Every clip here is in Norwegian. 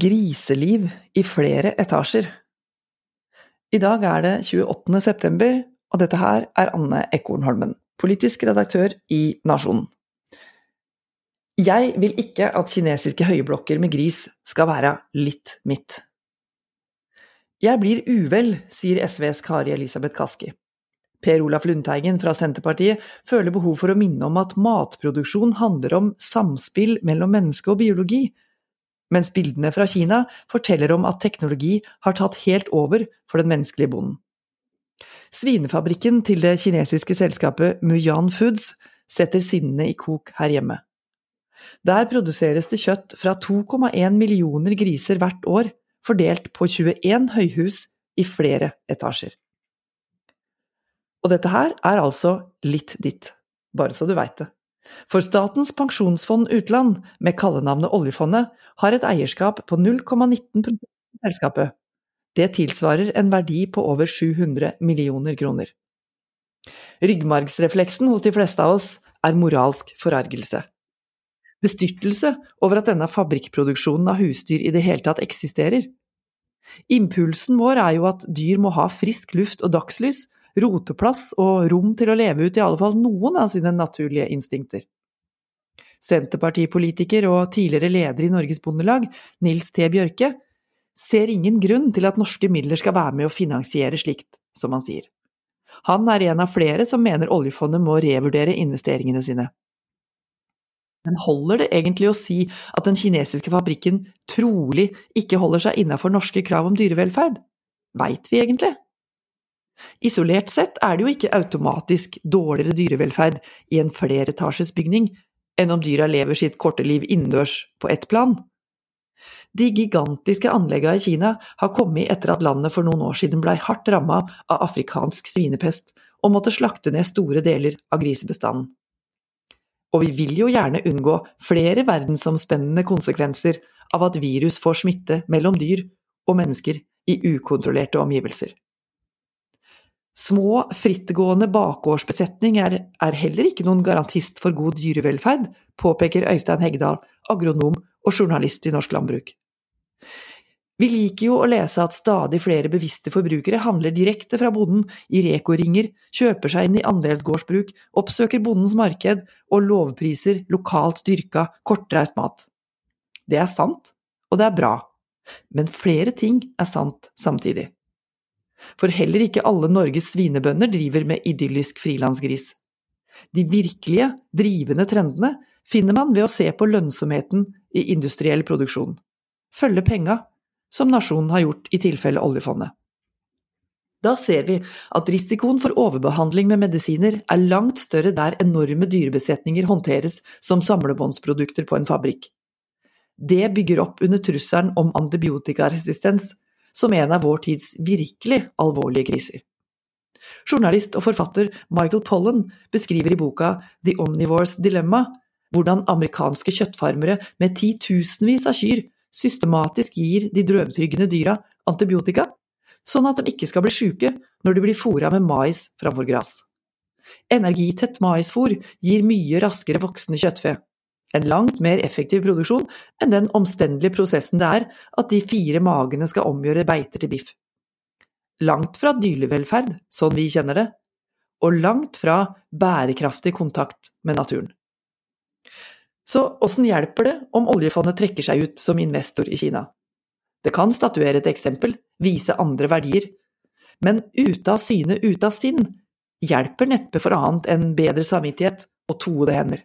Griseliv i flere etasjer. I dag er det 28. september, og dette her er Anne Ekornholmen, politisk redaktør i Nasjonen. Jeg vil ikke at kinesiske høyblokker med gris skal være litt mitt. Jeg blir uvel, sier SVs Kari Elisabeth Kaski. Per Olaf Lundteigen fra Senterpartiet føler behov for å minne om at matproduksjon handler om samspill mellom menneske og biologi, mens bildene fra Kina forteller om at teknologi har tatt helt over for den menneskelige bonden. Svinefabrikken til det kinesiske selskapet Muyan Foods setter sinnene i kok her hjemme. Der produseres det kjøtt fra 2,1 millioner griser hvert år, fordelt på 21 høyhus i flere etasjer. Og dette her er altså litt ditt, bare så du veit det. For Statens pensjonsfond utland, med kallenavnet oljefondet, har et eierskap på 0,19 av selskapet. Det tilsvarer en verdi på over 700 millioner kroner. Ryggmargsrefleksen hos de fleste av oss er moralsk forargelse. Bestyrtelse over at denne fabrikkproduksjonen av husdyr i det hele tatt eksisterer. Impulsen vår er jo at dyr må ha frisk luft og dagslys, roteplass og rom til å leve ut i alle fall noen av sine naturlige instinkter. Senterpartipolitiker og tidligere leder i Norges Bondelag, Nils T. Bjørke, ser ingen grunn til at norske midler skal være med å finansiere slikt, som han sier. Han er en av flere som mener oljefondet må revurdere investeringene sine. Men holder det egentlig å si at den kinesiske fabrikken trolig ikke holder seg innafor norske krav om dyrevelferd? Veit vi egentlig? Isolert sett er det jo ikke automatisk dårligere dyrevelferd i en fleretasjes bygning enn om dyra lever sitt korte liv innendørs på ett plan. De gigantiske anleggene i Kina har kommet etter at landet for noen år siden blei hardt ramma av afrikansk svinepest og måtte slakte ned store deler av grisebestanden. Og vi vil jo gjerne unngå flere verdensomspennende konsekvenser av at virus får smitte mellom dyr og mennesker i ukontrollerte omgivelser. Små, frittgående bakgårdsbesetninger er, er, heller ikke noen garantist for god dyrevelferd, påpeker Øystein Hegdal, agronom og journalist i Norsk Landbruk. Vi liker jo å lese at stadig flere bevisste forbrukere handler direkte fra bonden i Reko-ringer, kjøper seg inn i andelsgårdsbruk, oppsøker bondens marked og lovpriser lokalt dyrka, kortreist mat. Det er sant, og det er bra, men flere ting er sant samtidig. For heller ikke alle Norges svinebønder driver med idyllisk frilansgris. De virkelige, drivende trendene finner man ved å se på lønnsomheten i industriell produksjon. Følge penga, som nasjonen har gjort i tilfelle oljefondet. Da ser vi at risikoen for overbehandling med medisiner er langt større der enorme dyrebesetninger håndteres som samlebåndsprodukter på en fabrikk. Det bygger opp under trusselen om antibiotikaresistens, som en av vår tids virkelig alvorlige kriser. Journalist og forfatter Michael Pollen beskriver i boka The Omnivores Dilemma hvordan amerikanske kjøttfarmere med titusenvis av kyr systematisk gir de drøvtryggende dyra antibiotika, sånn at de ikke skal bli sjuke når de blir fôra med mais framfor gress. Energitett maisfôr gir mye raskere voksende kjøttfe, en langt mer effektiv produksjon enn den omstendelige prosessen det er at de fire magene skal omgjøre beiter til biff. Langt fra dyrevelferd, sånn vi kjenner det, og langt fra bærekraftig kontakt med naturen. Så åssen hjelper det om oljefondet trekker seg ut som investor i Kina? Det kan statuere et eksempel, vise andre verdier, men ute av syne, ute av sinn, hjelper neppe for annet enn bedre samvittighet og toede hender.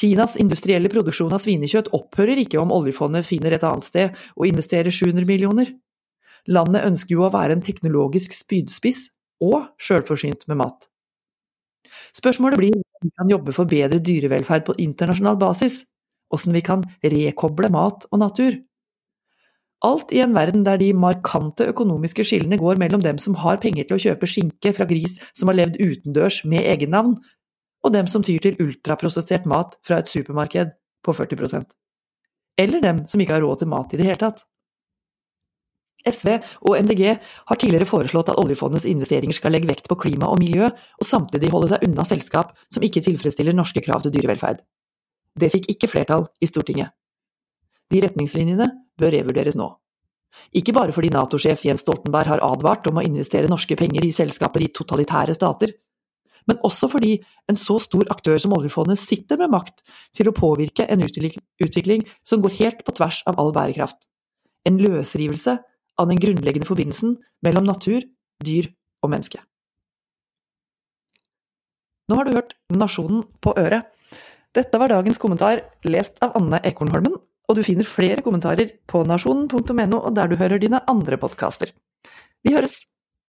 Kinas industrielle produksjon av svinekjøtt opphører ikke om oljefondet finner et annet sted og investerer 700 millioner. Landet ønsker jo å være en teknologisk spydspiss og sjølforsynt med mat. Spørsmålet blir hvordan vi kan jobbe for bedre dyrevelferd på internasjonal basis, hvordan vi kan rekoble mat og natur. Alt i en verden der de markante økonomiske skillene går mellom dem som har penger til å kjøpe skinke fra gris som har levd utendørs med egennavn, og dem som tyr til ultraprosessert mat fra et supermarked på 40% Eller dem som ikke har råd til mat i det hele tatt. SV og MDG har tidligere foreslått at oljefondets investeringer skal legge vekt på klima og miljø, og samtidig holde seg unna selskap som ikke tilfredsstiller norske krav til dyrevelferd. Det fikk ikke flertall i Stortinget. De retningslinjene bør revurderes nå. Ikke bare fordi Nato-sjef Jens Stoltenberg har advart om å investere norske penger i selskaper i totalitære stater, men også fordi en så stor aktør som oljefondet sitter med makt til å påvirke en utvikling som går helt på tvers av all bærekraft. En løsrivelse av den grunnleggende forbindelsen mellom natur, dyr og menneske. Nå har du hørt Nasjonen på øret. Dette var dagens kommentar, lest av Anne Ekornholmen, og du finner flere kommentarer på nasjonen.no og der du hører dine andre podkaster. Vi høres!